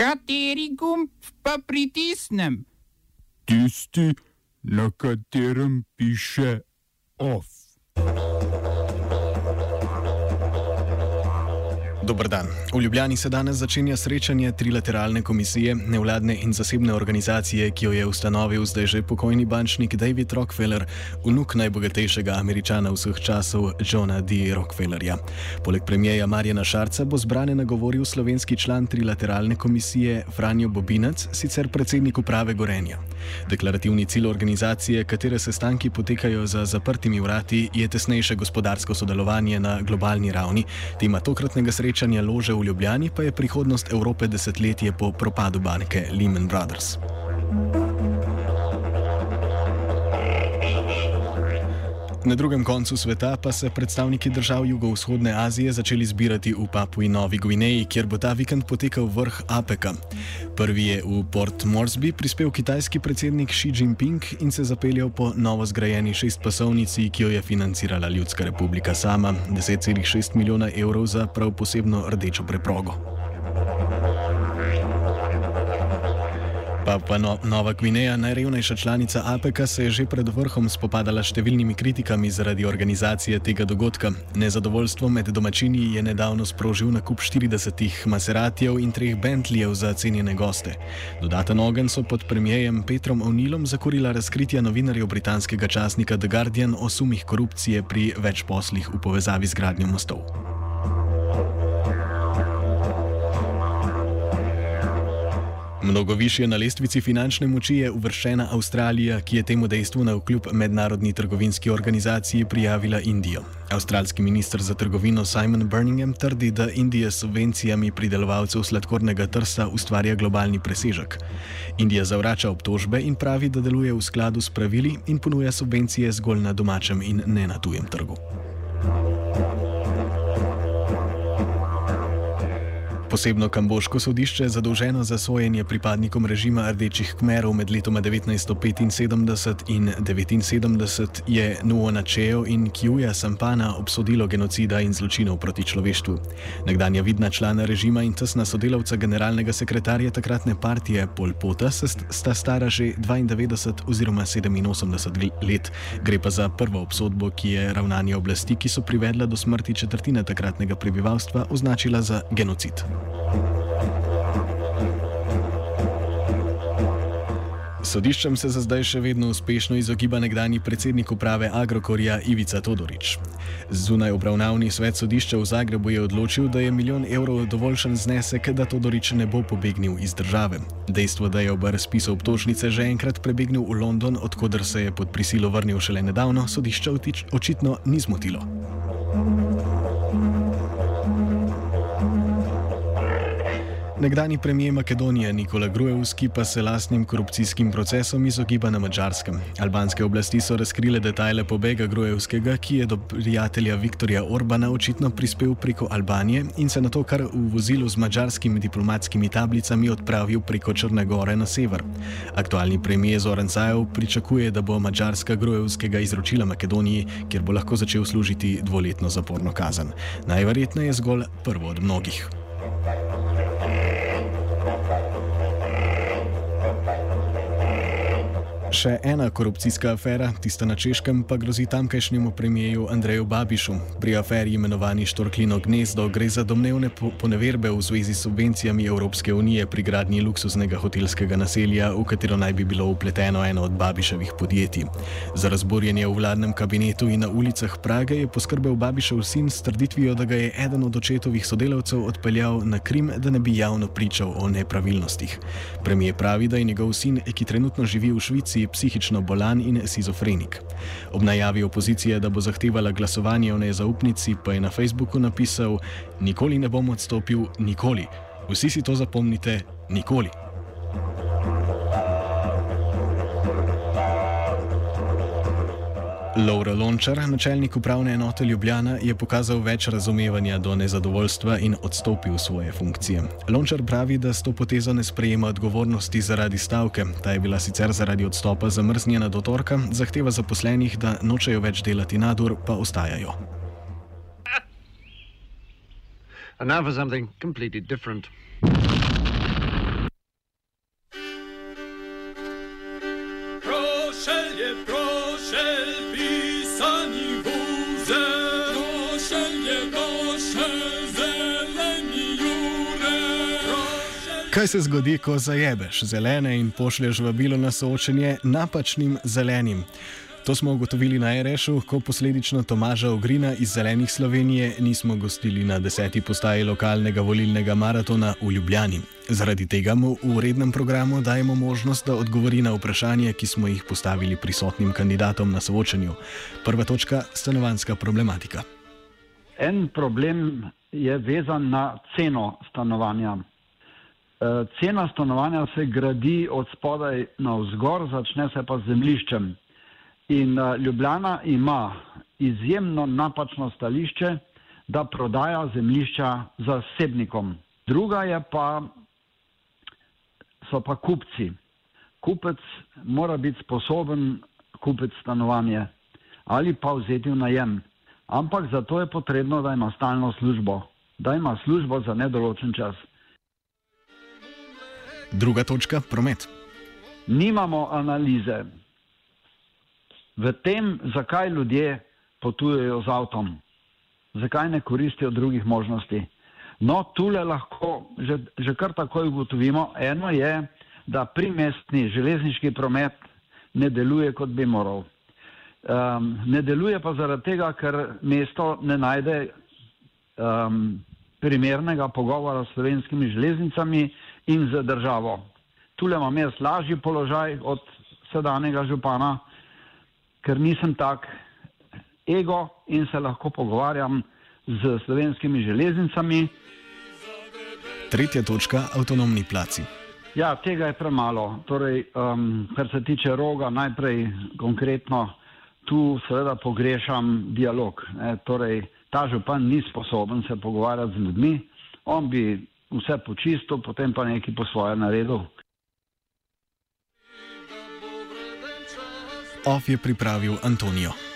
Kateri gumb pa pritisnem? Tisti, na katerem piše OF. Dobr dan. V Ljubljani se danes začenja srečanje trilateralne komisije, nevladne in zasebne organizacije, ki jo je ustanovil zdaj že pokojni bančnik David Rockefeller, vnuk najbogatejšega američana vseh časov Johna D. Rockefellerja. Poleg premijeja Marjana Šarca bo zbrane nagovoril slovenski član trilateralne komisije Franjo Bobinac, sicer predsednik uprave Gorenja. Deklarativni cilj organizacije, katere sestanki potekajo za zaprtimi vrati, je tesnejše gospodarsko sodelovanje na globalni ravni. Tema tokratnega srečanja lože v Ljubljani pa je prihodnost Evrope desetletje po propadu banke Lehman Brothers. Na drugem koncu sveta pa se predstavniki držav jugovzhodne Azije začeli zbirati v Papui Novi Gvineji, kjer bo ta vikend potekal vrh APEC-a. Prvi je v Port Moresby prispel kitajski predsednik Xi Jinping in se zapeljal po novo zgrajeni šestpasovnici, ki jo je financirala Ljudska republika sama, 10,6 milijona evrov za prav posebno rdečo preprogo. Papua no, Nova Gvineja, najrevnejša članica APEC-a, se je že pred vrhom spopadala s številnimi kritikami zaradi organizacije tega dogodka. Nezadovoljstvo med domačini je nedavno sprožil nakup 40 Maseratijev in treh Bentlijev za cenjene goste. Dodaten ogen so pod premijejem Petrom O'Neillom zakorila razkritja novinarjev britanskega časnika The Guardian o sumih korupcije pri več poslih v povezavi z gradnjo mostov. Mnogo više na lestvici finančne moči je uvrščena Avstralija, ki je temu dejstvu na vkljub mednarodni trgovinski organizaciji prijavila Indijo. Avstralski minister za trgovino Simon Birmingham trdi, da Indija s subvencijami pridelovalcev sladkornega trsa ustvarja globalni presežek. Indija zavrača obtožbe in pravi, da deluje v skladu s pravili in ponuja subvencije zgolj na domačem in ne na tujem trgu. Posebno kamboško sodišče, zadolženo za sojenje pripadnikom režima rdečih kmerov med letoma 1975 in 1979, je Nuona Cheo in Kjuja Sampana obsodilo genocida in zločinov proti človeštvu. Nekdanja vidna člana režima in tesna sodelavca generalnega sekretarja takratne partije Pol Pota sta stara že 92 oziroma 87 let. Gre pa za prvo obsodbo, ki je ravnanje oblasti, ki so privedla do smrti četrtine takratnega prebivalstva, označila za genocid. Sodiščem se za zdaj še vedno uspešno izogiba nekdani predsednik uprave Agrokorja Ivica Todorič. Zunaj obravnavni svet sodišča v Zagrebu je odločil, da je milijon evrov dovoljšen znesek, da Todorič ne bo pobegnil iz države. Dejstvo, da je ob razpisu obtožnice že enkrat prebegnil v London, odkudar se je pod prisilo vrnil šele nedavno, sodišča očitno ni zmotilo. Nekdani premijer Makedonije Nikola Grujevski pa se lastnim korupcijskim procesom izogiba na mačarskem. Albanske oblasti so razkrile detajle pobega Grujevskega, ki je do prijatelja Viktorja Orbana očitno prispel preko Albanije in se na to kar v vozilu z mačarskimi diplomatskimi tablicami odpravil preko Črne Gore na sever. Aktualni premijer Zoran Zajev pričakuje, da bo Mačarska Grujevskega izročila Makedoniji, kjer bo lahko začel služiti dvoletno zaporno kazen. Najverjetneje zgolj prvo od mnogih. Música Še ena korupcijska afera, tista na Češkem, pa grozi tamkajšnjemu premijeju Andreju Babišu. Pri aferi imenovani Štorklino gnezdo gre za domnevne poneverbe v zvezi s subvencijami Evropske unije pri gradnji luksuznega hotelskega naselja, v katero naj bi bilo upleteno eno od Babiševih podjetij. Za razborjenje v vladnem kabinetu in na ulicah Prage je poskrbel Babišev sin s trditvijo, da ga je eden od očetovih sodelavcev odpeljal na Krim, da ne bi javno pričal o nepravilnostih. Premijer pravi, da je njegov sin, ki trenutno živi v Švici, opoziciji psihično bolan in schizofrenik. Ob najavi opozicije, da bo zahtevala glasovanje o nezaupnici, pa je na Facebooku napisal: Nikoli ne bom odstopil, nikoli. Vsi si to zapomnite, nikoli. Laura Lončar, načelnik upravne enote Ljubljana, je pokazal več razumevanja do nezadovoljstva in odstopil svoje funkcije. Lončar pravi, da s to potezo ne sprejema odgovornosti zaradi stavke. Ta je bila sicer zaradi odstopa zamrznjena do torka, zahteva zaposlenih, da nočejo več delati nadur, pa ostajajo. And now for something completely different. Kaj se zgodi, ko zajebeš zelene in pošlješ vabilo na soočenje napačnim zelenim? To smo ugotovili na RŠ-u, ko posledično Tomaža Ogrina iz Zelenih Slovenije nismo gostili na deseti postaji lokalnega volilnega maratona v Ljubljani. Zaradi tega mu v rednem programu dajemo možnost, da odgovori na vprašanje, ki smo jih postavili prisotnim kandidatom na soočenju. Prva točka: stanovanska problematika. En problem je vezan na ceno stanovanja. Eh, cena stanovanja se gradi od spodaj na vzgor, začne se pa z zemljiščem. In eh, Ljubljana ima izjemno napačno stališče, da prodaja zemljišča zasebnikom. Druga je pa, so pa kupci. Kupec mora biti sposoben kupiti stanovanje ali pa vzeti v najem. Ampak za to je potrebno, da ima stalno službo, da ima službo za nedoločen čas. Druga točka: promet. Nimamo analize v tem, zakaj ljudje potujejo z avtom, zakaj ne koristijo drugih možnosti. No, tule lahko že, že kar takoj ugotovimo. Eno je, da primestni železniški promet ne deluje, kot bi moral. Um, ne deluje pa zaradi tega, ker mesto ne najde um, primernega pogovora s slovenskimi železnicami in z državo. Tule imam jaz lažji položaj od sedanjega župana, ker nisem tak ego in se lahko pogovarjam z slovenskimi železnicami. Tretja točka: avtonomni placi. Ja, tega je premalo. Torej, um, kar se tiče roga, najprej konkretno, tu seveda pogrešam dialog. Ne, torej, ta župan ni sposoben se pogovarjati z ljudmi, on bi vse počistil, potem pa nekaj po svoje naredil. Off je pripravil Antonijo.